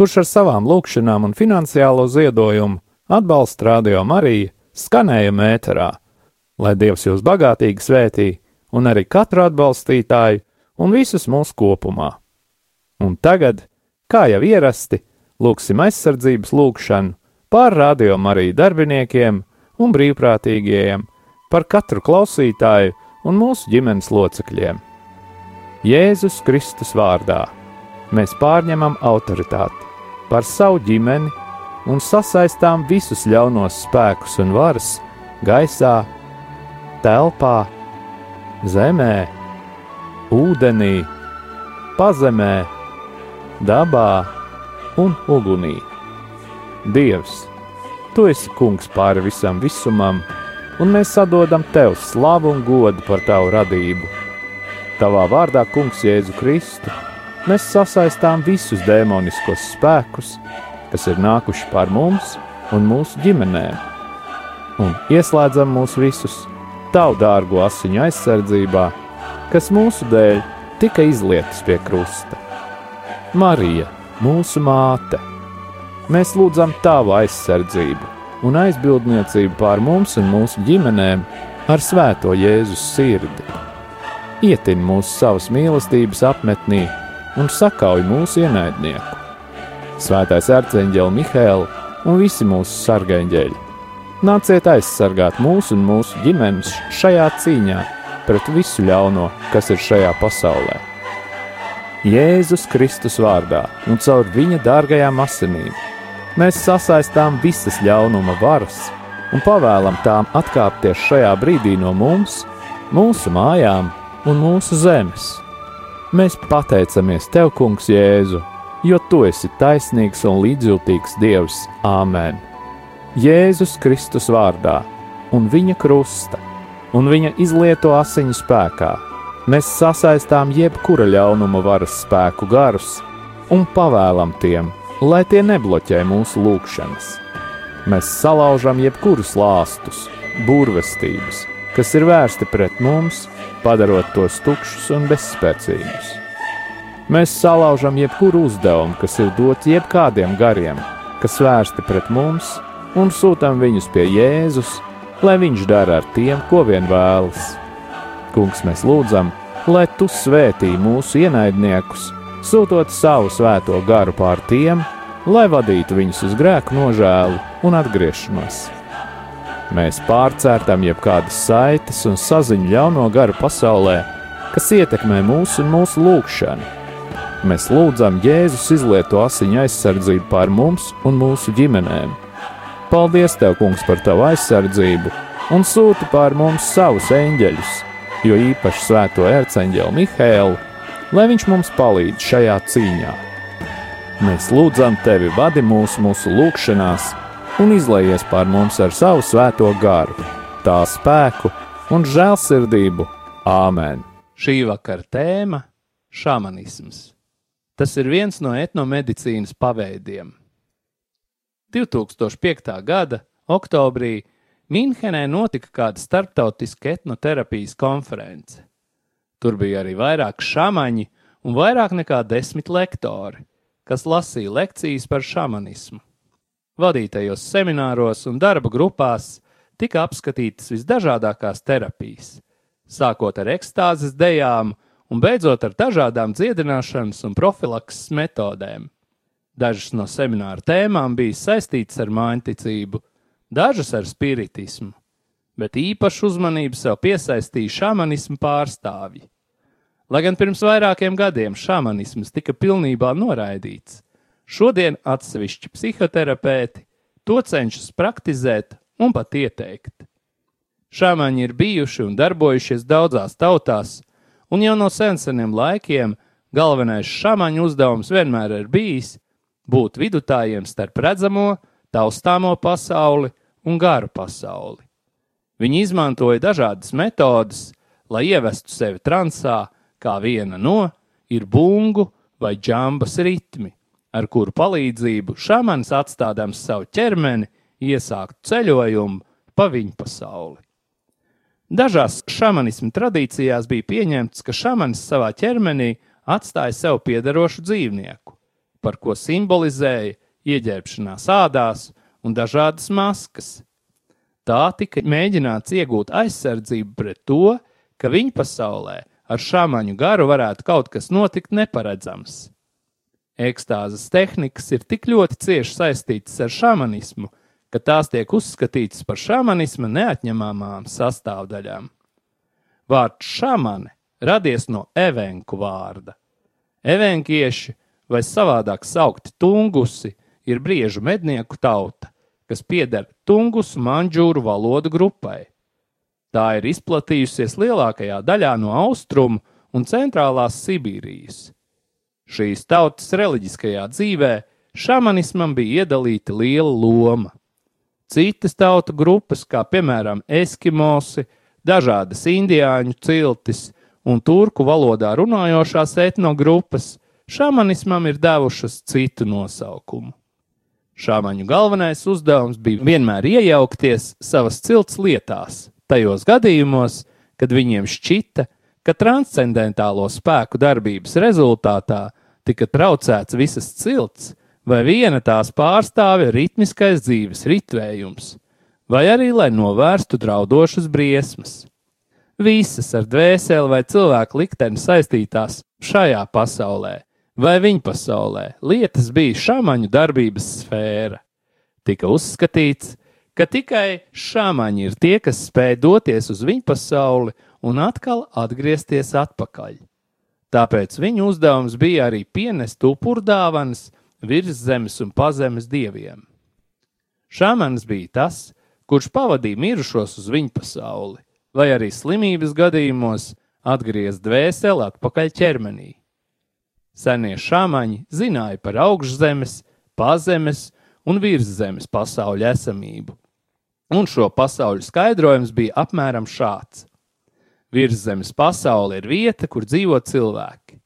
kurš ar savām lūkšanām un finansiālo ziedojumu atbalsta radio Mariju skanējuma ēterā, lai Dievs jūs bagātīgi svētī un arī katru atbalstītāju un visus mūsu kopumā. Un tagad, kā jau ierasti, lūksim aizsardzības lūgšanu pār radio Mariju darbiniekiem un brīvprātīgajiem, par katru klausītāju un mūsu ģimenes locekļiem. Jēzus Kristus vārdā mēs pārņemam autoritāti par savu ģimeni un sasaistām visus ļaunos spēkus un varas gaisā, telpā, zemē, ūdenī, pazemē, dabā un ugunī. Dievs, tu esi kungs pāri visam visumam, un mēs sadodam tev slavu un godu par tavu radību. Tavā vārdā, Kungs, Jēzu Kristu mēs sasaistām visus demoniskos spēkus, kas ir nākuši pār mums un mūsu ģimenēm, un ieslēdzam mūs visus tavu dārgo asiņu aizsardzībā, kas mūsu dēļ tika izlietas pie krusta. Marija, mūsu māte, mēs lūdzam tavu aizsardzību un aizbildniecību pār mums un mūsu ģimenēm ar svēto Jēzus sirdi. Ietin mūsu savas mīlestības apmetnī un sakauj mūsu ienaidnieku. Svētais arcēnģeli Mihēlu un visi mūsu sargaņģeļi. Nāciet aizsargāt mūsu un mūsu ģimenes šajā cīņā pret visu ļauno, kas ir šajā pasaulē. Jēzus Kristus vārdā un caur viņa dārgajām asinīm mēs sasaistām visas ļaunuma varas un pavēlam tām atkāpties šajā brīdī no mums, mūsu mājām un mūsu zemes Mēs pateicamies Tev, Kungs, Jēzu, jo Tu esi taisnīgs un līdzjūtīgs Dievs. Āmen! Jēzus Kristus vārdā un Viņa krusta un Viņa izlieto asiņu spēkā mēs sasaistām jebkura ļaunuma varas spēku garus un pavēlam tiem, lai tie nebloķē mūsu lūgšanas. Mēs salaužam jebkurus lāstus, burvestības, kas ir vērsti pret mums padarot tos tukšus un bezspēcīgus. Mēs salaužam jebkuru uzdevumu, kas ir dots jebkādiem gariem, kas vērsti pret mums, un sūtām viņus pie Jēzus, lai viņš dara ar tiem, ko vien vēlas. Kungs, mēs lūdzam, lai tu svētī mūsu ienaidniekus, sūtot savu svēto garu pār tiem, lai vadītu viņus uz grēku nožēlu un atgriešanos. Mēs pārcērtam jebkādas saites un saziņu ļauno garu pasaulē, kas ietekmē mūsu un mūsu lūgšanu. Mēs lūdzam Jēzus izlieto asiņu aizsardzību pār mums un mūsu ģimenēm. Paldies, Tev, Kungs, par Tavu aizsardzību un sūti pār mums savus eņģeļus, jo īpaši svēto ērceņģeli Mihēlu, lai viņš mums palīdz šajā cīņā. Mēs lūdzam Tevi, vadi mūsu, mūsu lūgšanās, un izlaies pār mums ar savu svēto garu, tā spēku un žēlsirdību. Āmen! Šī vakara tēma - šāmanisms. Tas ir viens no etnomedicīnas paveidiem. 2005. gada oktobrī Minhenē notika kāda starptautiska etnoterapijas konference. Tur bija arī vairāk šāmaņi un vairāk nekā desmit lektori, kas lasīja lekcijas par šāmanismu. Vadītajos semināros un darba grupās tika apskatītas visdažādākās terapijas, sākot ar ekstāzes dejām un beidzot ar dažādām dziedināšanas un profilakses metodēm. Dažas no semināra tēmām bija saistītas ar mājiņticību, dažas ar spiritismu, bet īpašu uzmanību sev piesaistīja šāmanismu pārstāvji. Lai gan pirms vairākiem gadiem šāmanisms tika pilnībā noraidīts, šodien atsevišķi psihoterapeiti to cenšas praktizēt un pat ieteikt. Šāmaņi ir bijuši un darbojušies daudzās tautās, un jau no senseniem laikiem galvenais šāmaņu uzdevums vienmēr ir bijis būt vidutājiem starp redzamo, taustāmo pasauli un garu pasauli. Viņi izmantoja dažādas metodes, lai ievestu sevi transā, kā viena no ir bungu vai džambas ritmi, ar kuru palīdzību šāmanis atstādams savu ķermeni, iesāktu ceļojumu pa viņu pasauli. Dažās šāmanismu tradīcijās bija pieņemts, ka šāmanis savā ķermenī atstāja sev piederošu dzīvnieku, par ko simbolizēja ieģērbšanās ādās un dažādas maskas. Tā tika mēģināts iegūt aizsardzību pret to, ka viņa pasaulē ar šāmaņu garu varētu kaut kas notikt neparedzams. Ekstāzes tehnikas ir tik ļoti cieši saistītas ar šāmanismu, ka tās tiek uzskatītas par šāmanisma neatņemamām sastāvdaļām. Vārds šāmane radies no evenku vārda. Evenkieši, vai savādāk saukti tungusi, ir briežu mednieku tauta, kas pieder tungusu manģūru valodu grupai. Tā ir izplatījusies lielākajā daļā no austrumu un centrālās Sibīrijas. Šīs tautas reliģiskajā dzīvē šamanismam bija iedalīta liela loma. Citas tautu grupas, kā piemēram eskimosi, dažādas indiāņu ciltis un turku valodā runājošās etnogrupas, šamanismam ir devušas citu nosaukumu. Šāmaņu galvenais uzdevums bija vienmēr iejaukties savas cilts lietās, tajos gadījumos, kad viņiem šķita, ka transcendentālo spēku darbības rezultātā tika traucēts visas cilts, vai viena tās pārstāve ritmiskais dzīves ritvējums, vai arī lai novērstu draudošas briesmas. Visas ar dvēseli vai cilvēku likteni saistītās šajā pasaulē, vai viņa pasaulē, lietas bija šāmaņu darbības sfēra. Tika uzskatīts, ka tikai šāmaņi ir tie, kas spēj doties uz viņu pasauli un atkal atgriezties atpakaļ. Tāpēc viņu uzdevums bija arī pienest upurdāvanas, virszemes un pazemes dieviem. Šāmanis bija tas, kurš pavadīja mirušos uz viņu pasauli, vai arī slimības gadījumos atgriez dvēseli atpakaļ ķermenī. Senie šāmaņi zināja par augšzemes, pazemes un virszemes pasaules esamību, un šo pasaules skaidrojums bija apmēram šāds: Virszemes pasaule ir vieta, kur dzīvo cilvēki.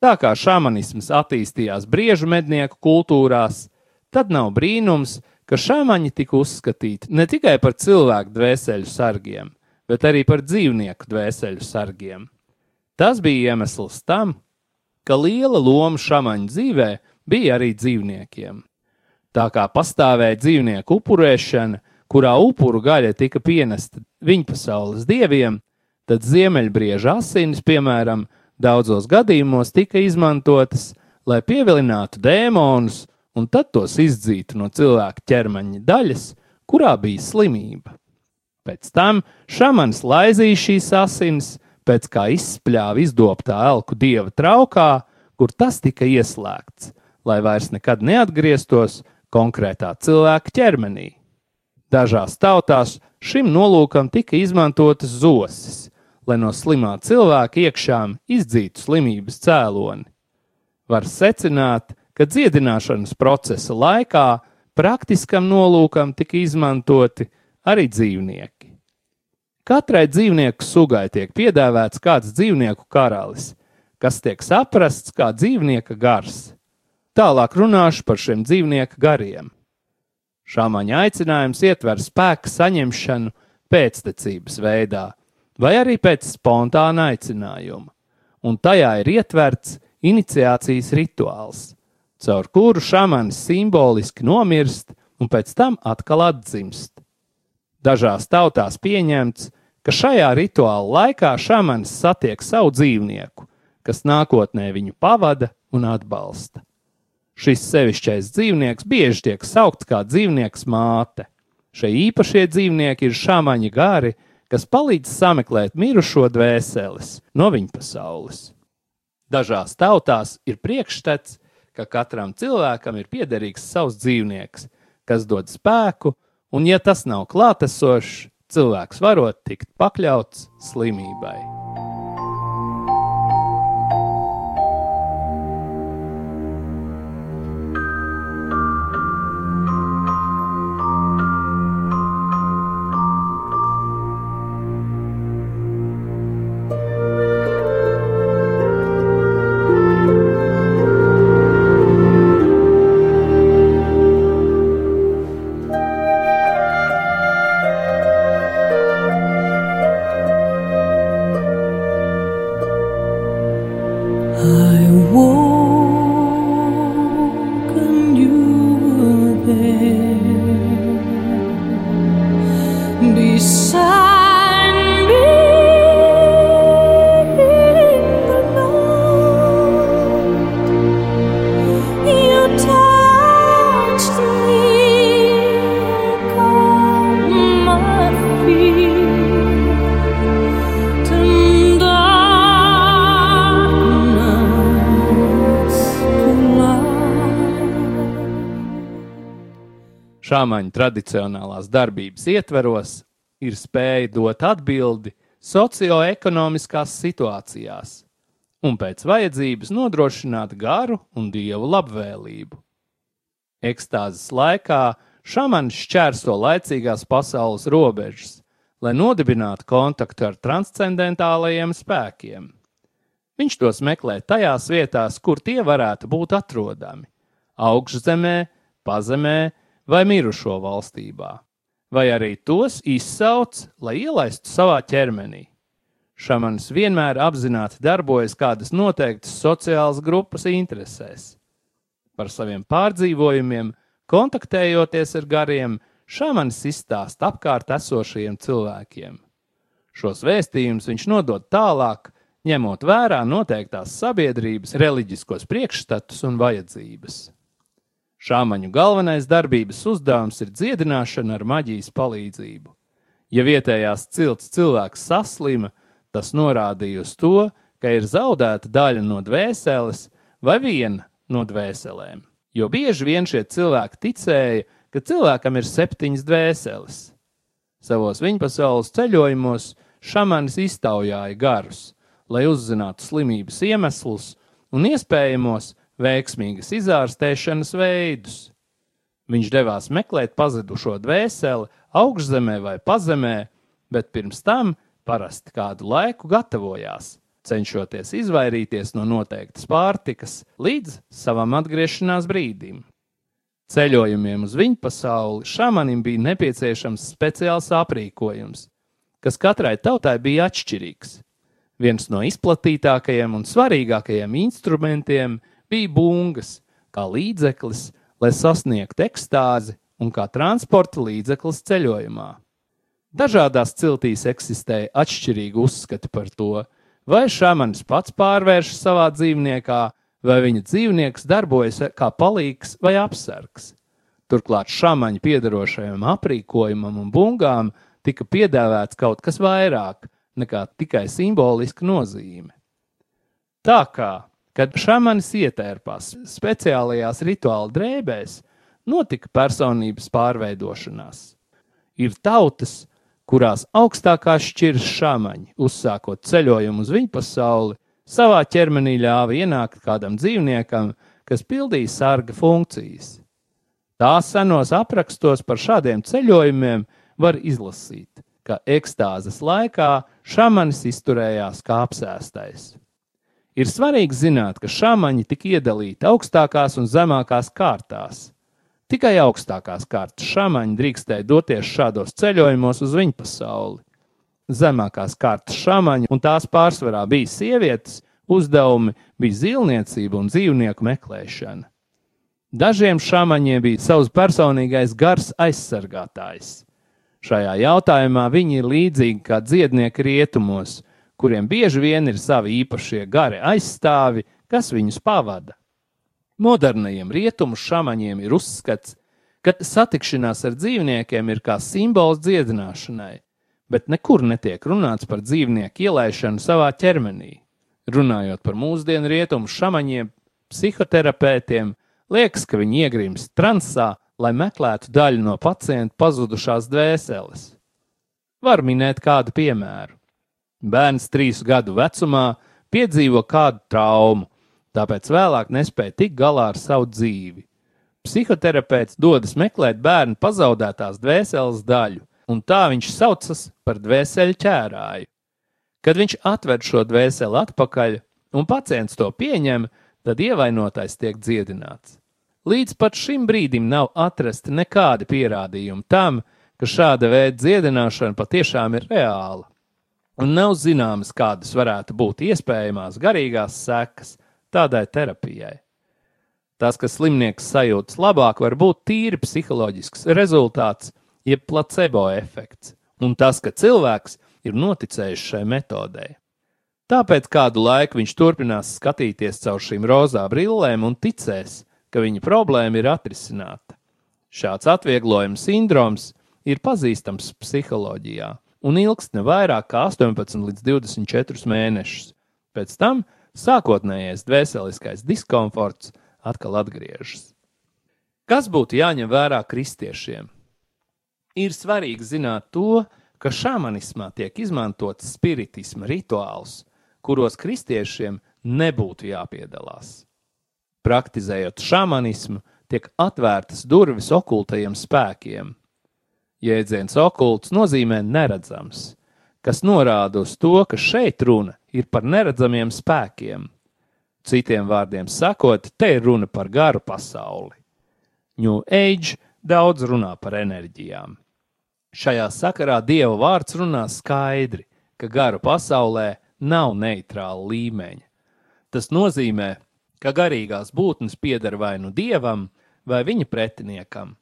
Tā kā šāmanisms attīstījās briežu mednieku kultūrās, tad nav brīnums, ka šāmaņi tika uzskatīti ne tikai par cilvēku dvēseļu sargiem, bet arī par dzīvnieku dvēseļu sargiem. Tas bija iemesls tam, ka liela loma šāmaņu dzīvē bija arī dzīvniekiem. Tā kā pastāvēja dzīvnieku upurēšana, kurā upuru gaļa tika pienesta viņa pasaules dieviem, tad ziemeļbrieža asinis, piemēram, daudzos gadījumos tika izmantotas, lai pievilinātu dēmonus un tad tos izdzītu no cilvēka ķermeņa daļas, kurā bija slimība. Pēc tam šāmanis laizīja šīs asins, pēc kā izspļāva izdobtā elku dieva traukā, kur tas tika ieslēgts, lai vairs nekad neatgrieztos konkrētā cilvēka ķermenī. Dažās tautās šim nolūkam tika izmantotas zosis, lai no slimā cilvēka iekšām izdzītu slimības cēloni. Var secināt, ka dziedināšanas procesa laikā praktiskam nolūkam tika izmantoti arī dzīvnieki. Katrai dzīvnieku sugai tiek piedāvāts kāds dzīvnieku karalis, kas tiek saprasts kā dzīvnieka gars. Tālāk runāšu par šiem dzīvnieku gariem. Šāmaņa aicinājums ietver spēku saņemšanu pēctecības veidā, vai arī pēc spontāna aicinājuma, un tajā ir ietverts iniciācijas rituāls, caur kuru šāmanis simboliski nomirst un pēc tam atkal atdzimst. Dažās tautās pieņemts, ka šajā rituāla laikā šāmanis satiek savu dzīvnieku, kas nākotnē viņu pavada un atbalsta. Šis sevišķais dzīvnieks bieži tiek saukts kā dzīvnieks māte. Šie īpašie dzīvnieki ir šāmaņi gari, kas palīdz sameklēt mirušo dvēseles no viņa pasaules. Dažās tautās ir priekšstats, ka katram cilvēkam ir piederīgs savs dzīvnieks, kas dod spēku, un, ja tas nav klātesošs, cilvēks varot tikt pakļauts slimībai. Šāmaņu tradicionālās darbības ietveros ir spēja dot atbildi socioekonomiskās situācijās un pēc vajadzības nodrošināt garu un dievu labvēlību. Ekstāzes laikā šāmanis šķērso laicīgās pasaules robežas, lai nodibinātu kontaktu ar transcendentālajiem spēkiem. Viņš tos meklē tajās vietās, kur tie varētu būt atrodami - augšzemē, pazemē, vai mirušo valstībā, vai arī tos izsauc, lai ielaistu savā ķermenī. Šamanis vienmēr apzināti darbojas kādas noteiktas sociālas grupas interesēs. Par saviem pārdzīvojumiem, kontaktējoties ar gariem, šamanis izstāsta apkārt esošajiem cilvēkiem. Šos vēstījumus viņš nodod tālāk, ņemot vērā noteiktās sabiedrības reliģiskos priekšstatus un vajadzības. Šāmaņu galvenais darbības uzdevums ir dziedināšana ar maģijas palīdzību. Ja vietējās cilts cilvēks saslima, tas norādīja uz to, ka ir zaudēta daļa no dvēseles vai viena no dvēselēm. Jo bieži vien šie cilvēki ticēja, ka cilvēkam ir septiņas dvēseles. Savos viņpasaules ceļojumos šamanis iztaujāja garus, lai uzzinātu slimības iemeslus un iespējamos veiksmīgas izārstēšanas veidus. Viņš devās meklēt pazudušo dvēseli augšzemē vai pazemē, bet pirms tam parasti kādu laiku gatavojās, cenšoties izvairīties no noteiktas pārtikas līdz savam atgriešanās brīdim. Ceļojumiem uz viņu pasauli šāmanim bija nepieciešams speciāls aprīkojums, kas katrai tautai bija atšķirīgs. Viens no izplatītākajiem un svarīgākajiem instrumentiem bija bungas, kā līdzeklis, lai sasniegtu ekstāzi un kā transporta līdzeklis ceļojumā. Dažādās ciltīs eksistēja atšķirīgi uzskati par to, vai šāmanis pats pārvēršas savā dzīvniekā, vai viņa dzīvnieks darbojas kā palīgs vai apsargs. Turklāt šāmaņa piedarošajam aprīkojumam un bungām tika piedāvāts kaut kas vairāk nekā tikai simboliska nozīme. Tā kā Kad šāmanis ietērpās speciālajās rituāla drēbēs, notika personības pārveidošanās. Ir tautas, kurās augstākās šķiras šāmaņi, uzsākot ceļojumu uz viņu pasauli, savā ķermenī ļāva ienākt kādam dzīvniekam, kas pildīja sarga funkcijas. Tās senos aprakstos par šādiem ceļojumiem var izlasīt, ka ekstāzes laikā šāmanis izturējās kā apsēstais. Ir svarīgi zināt, ka šāmaņi tika iedalīti augstākās un zemākās kārtās. Tikai augstākās kārtas šāmaņi drīkstēja doties šādos ceļojumos uz viņu pasauli. Zemākās kārtas šāmaņi, un tās pārsvarā bija sievietes, uzdevumi bija zīlniecība un dzīvnieku meklēšana. Dažiem šāmaņiem bija savs personīgais gars aizsargātājs. Šajā jautājumā viņi ir līdzīgi kā dziednieki rietumos, kuriem bieži vien ir savi īpašie gari aizstāvi, kas viņus pavada. Modernajiem rietumu šāmaņiem ir uzskats, ka satikšanās ar dzīvniekiem ir kā simbols dziedināšanai, bet nekur netiek runāts par dzīvnieku ielaišanu savā ķermenī. Runājot par mūsdienu rietumu šāmaņiem, psihoterapeitiem, liekas, ka viņi iegrimst transā, lai meklētu daļu no pacienta pazudušās dvēseles. Var minēt kādu piemēru. Bērns trīs gadu vecumā piedzīvo kādu traumu, tāpēc vēlāk nespēja tikt galā ar savu dzīvi. Psihoterapeits dodas meklēt bērnu pazaudētās dvēseles daļu, un tā viņš saucas par dvēseli ķērāju. Kad viņš atver šo dvēseli atpakaļ, un pacients to pieņem, tad ievainotais tiek dziedināts. Līdz pat šim brīdim nav atrasti nekādi pierādījumi tam, ka šāda veida dziedināšana patiešām ir reāla un nav zināmas, kādas varētu būt iespējamās garīgās sekas tādai terapijai. Tas, ka slimnieks sajūtas labāk, var būt tīri psiholoģisks rezultāts, jeb placebo efekts, un tas, ka cilvēks ir noticējis šai metodei. Tāpēc kādu laiku viņš turpinās skatīties caur šīm rozā brillēm un ticēs, ka viņa problēma ir atrisināta. Šāds atvieglojuma sindroms ir pazīstams psiholoģijā un ilgst ne vairāk kā 18 līdz 24 mēnešus. Pēc tam sākotnējais dvēseliskais diskomforts atkal atgriežas. Kas būtu jāņem vērā kristiešiem? Ir svarīgi zināt to, ka šāmanismā tiek izmantots spiritisma rituāls, kuros kristiešiem nebūtu jāpiedalās. Praktizējot šāmanismu, tiek atvērtas durvis okultajiem spēkiem, Jēdziens okults nozīmē neredzams, kas norāda uz to, ka šeit runa ir par neredzamiem spēkiem. Citiem vārdiem sakot, te ir runa par garu pasauli. New Age daudz runā par enerģijām. Šajā sakarā Dieva vārds runā skaidri, ka garu pasaulē nav neitrāla līmeņa. Tas nozīmē, ka garīgās būtnes pieder vai nu dievam, vai viņa pretiniekam,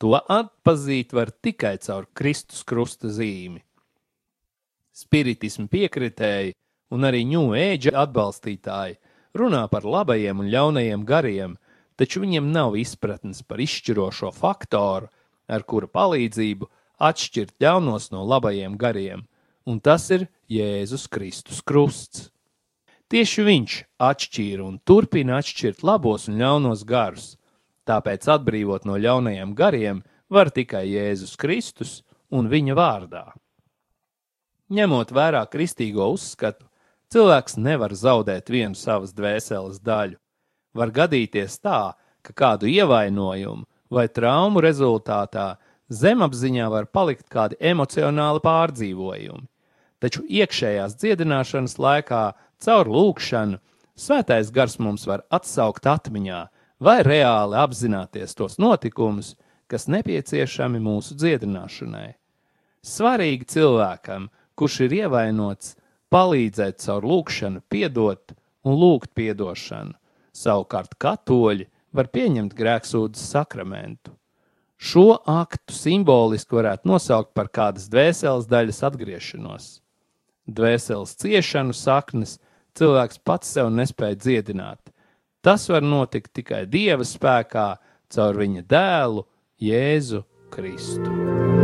To atpazīt var tikai caur Kristus krusta zīmi. Spiritismu piekritēji un arī ņūēģa atbalstītāji runā par labajiem un ļaunajiem gariem, taču viņiem nav izpratnes par izšķirošo faktoru, ar kura palīdzību atšķirt ļaunos no labajiem gariem, un tas ir Jēzus Kristus krusts. Tieši viņš atšķīra un turpina atšķirt labos un ļaunos garus, Tāpēc atbrīvot no ļaunajiem gariem var tikai Jēzus Kristus un viņa vārdā. Ņemot vērā kristīgo uzskatu, cilvēks nevar zaudēt vienu savas dvēseles daļu. Var gadīties tā, ka kādu ievainojumu vai traumu rezultātā zemapziņā var palikt kādi emocionāli pārdzīvojumi, taču iekšējās dziedināšanas laikā caur lūkšanu svētais gars mums var atsaukt atmiņā vai reāli apzināties tos notikumus, kas nepieciešami mūsu dziedināšanai. Svarīgi cilvēkam, kurš ir ievainots, palīdzēt caur lūgšanu, piedot un lūgt piedošanu. Savukārt katoļi var pieņemt grēksūdzes sakramentu. Šo aktu simboliski varētu nosaukt par kādas dvēseles daļas atgriešanos. Dvēseles ciešanu saknes cilvēks pats sev nespēja dziedināt, Tas var notikt tikai Dieva spēkā, caur viņa dēlu, Jēzu Kristu.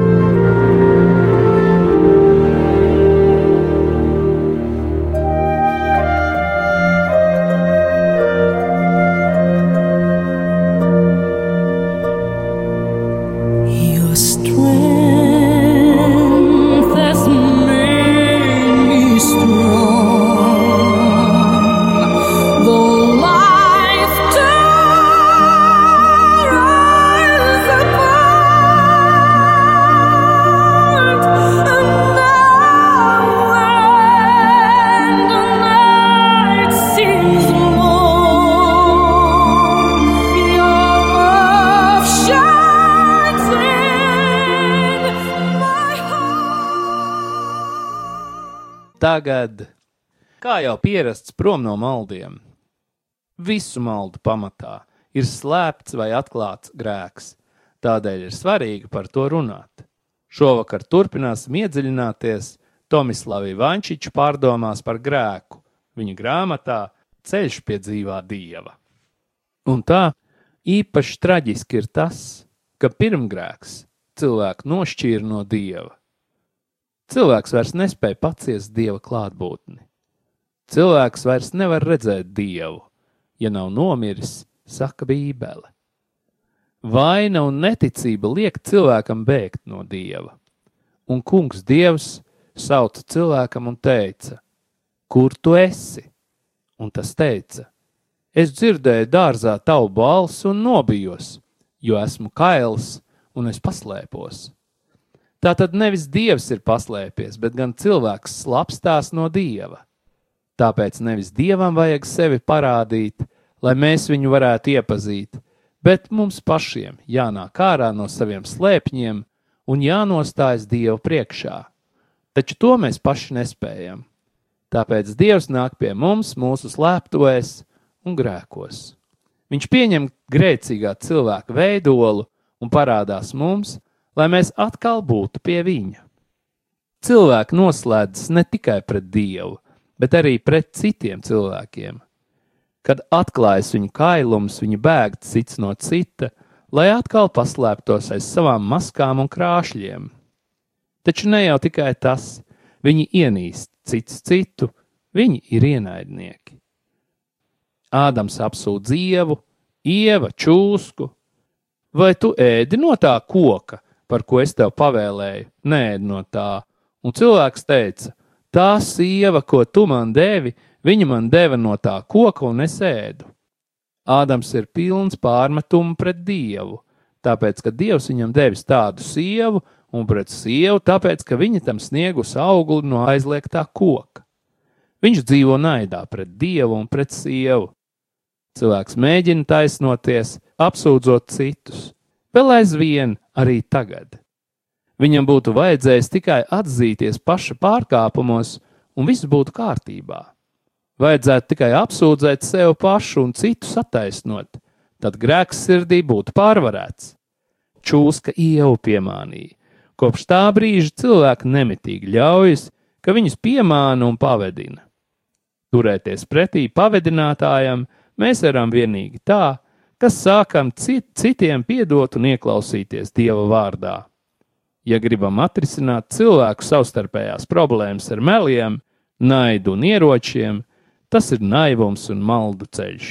Tagad, kā jau pierasts prom no maldiem, visu maldu pamatā ir slēpts vai atklāts grēks. Tādēļ ir svarīgi par to runāt. Šovakar turpināsim iedziļināties Tomislavī Vančiča pārdomās par grēku viņa grāmatā Ceļš pie dzīvā dieva. Un tā īpaši traģiski ir tas, ka pirmgrēks cilvēku nošķīra no dieva. Cilvēks vairs nespēja paciest dieva klātbūtni. Cilvēks vairs nevar redzēt dievu, ja nav nomiris, saka Bībele. Vaina un neticība liek cilvēkam bēgt no dieva. Un kungs dievs sauca cilvēkam un teica: Kur tu esi? Un tas teica: Es dzirdēju dārzā tavu balsi un nobijos, jo esmu kails un es paslēpos. Tā tad nevis dievs ir paslēpies, bet gan cilvēks slapstās no dieva. Tāpēc nevis dievam vajag sevi parādīt, lai mēs viņu varētu iepazīt, bet mums pašiem jānāk ārā no saviem slēpņiem un jānostājas Dievu priekšā. Taču to mēs paši nespējam. Tāpēc Dievs nāk pie mums mūsu slēptuvēs un grēkos. Viņš pieņem grēcīgā cilvēka veidolu un parādās mums, lai mēs atkal būtu pie viņa. Cilvēki noslēdzas ne tikai pret Dievu, bet arī pret citiem cilvēkiem. Kad atklājas viņu kailums, viņi bēg cits no cita, lai atkal paslēptos aiz savām maskām un krāšļiem. Taču ne jau tikai tas, viņi ienīst cits citu, viņi ir ienaidnieki. Ādams apsūdz dievu, ieva čūsku. Vai tu ēdi no tā koka, par ko es tev pavēlēju? Nē, no tā. Un cilvēks teica: Tā sieva, ko tu man devi, viņa man deva no tā koka un es ēdu. Ādams ir pilns pārmetumu pret dievu, tāpēc, ka dievs viņam devis tādu sievu, un pret sievu, tāpēc, ka viņa tam sniegus augli no aizliegtā koka. Viņš dzīvo naidā pret dievu un pret sievu. Cilvēks mēģina taisnoties, apsūdzot citus, vēl aizvien arī tagad. Viņam būtu vajadzējis tikai atzīties paša pārkāpumos, un viss būtu kārtībā. Vajadzētu tikai apsūdzēt sevi pašu un citus attaisnot, tad grēks sirdī būtu pārvarēts. Čūska ievu piemānīja. Kopš tā brīža cilvēki nemitīgi ļaujas, ka viņus piemāna un pavedina. Turēties pretī pavedinātājam mēs varam vienīgi tā, ka sākam cit, citiem piedot un ieklausīties Dieva vārdā. Ja gribam atrisināt cilvēku savstarpējās problēmas ar meliem, naidu un ieročiem, tas ir naivums un maldu ceļš.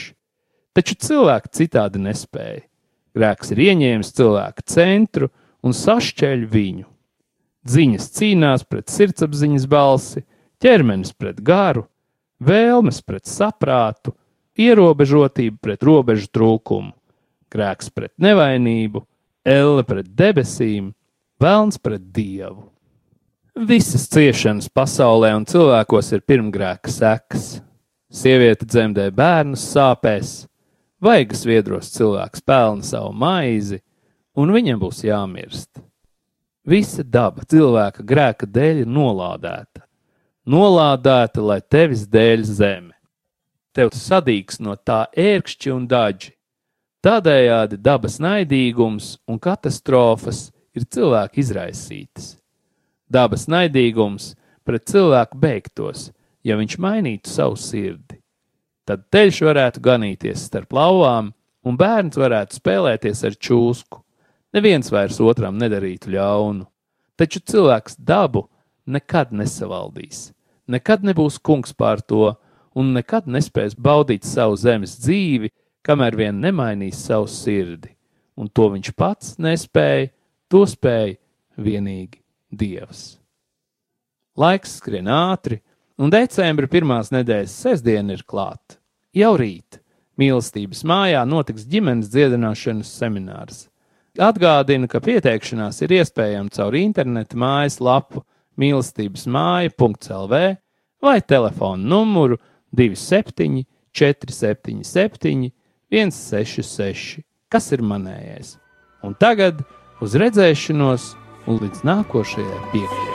Taču cilvēki citādi nespēja. Grēks ir ieņēmis cilvēka centru un sašķeļ viņu. Ziņas cīnās pret sirdsapziņas balsi, ķermenis pret garu, vēlmes pret saprātu, ierobežotība pret robežu trūkumu, grēks pret nevainību, elle pret debesīm, velns pret dievu. Visas ciešanas pasaulē un cilvēkos ir pirmgrēka sekas. Sieviete dzemdē bērnus sāpēs, vaigas viedros cilvēks pelna savu maizi, un viņam būs jāmirst. Visa daba cilvēka grēka dēļ ir nolādēta. Nolādēta, lai tevis dēļ zeme tev sadīgs no tā ērkšķi un daži. Tādējādi dabas naidīgums un katastrofas ir cilvēku izraisītas. Dabas naidīgums pret cilvēku beigtos, ja viņš mainītu savu sirdi. Tad ceļš varētu ganīties starp lauvām, un bērns varētu spēlēties ar čūsku. Neviens vairs otram nedarītu ļaunu, taču cilvēks dabu nekad nesavaldīs, nekad nebūs kungs pār to, un nekad nespēs baudīt savu zemes dzīvi, kamēr vien nemainīs savu sirdi, un to viņš pats nespēja, to spēja vienīgi Dievs. Laiks skrien ātri, un decembra pirmās nedēļas sestdiena ir klāta. Jau rīt mīlestības mājā notiks ģimenes dziedināšanas seminārs. Atgādinu, ka pieteikšanās ir iespējama caur interneta mājas lapu mīlestības māja.lv vai telefonu numuru 27, 477, 166, kas ir manējais. Un tagad uz redzēšanos un līdz nākošajai piekdienai.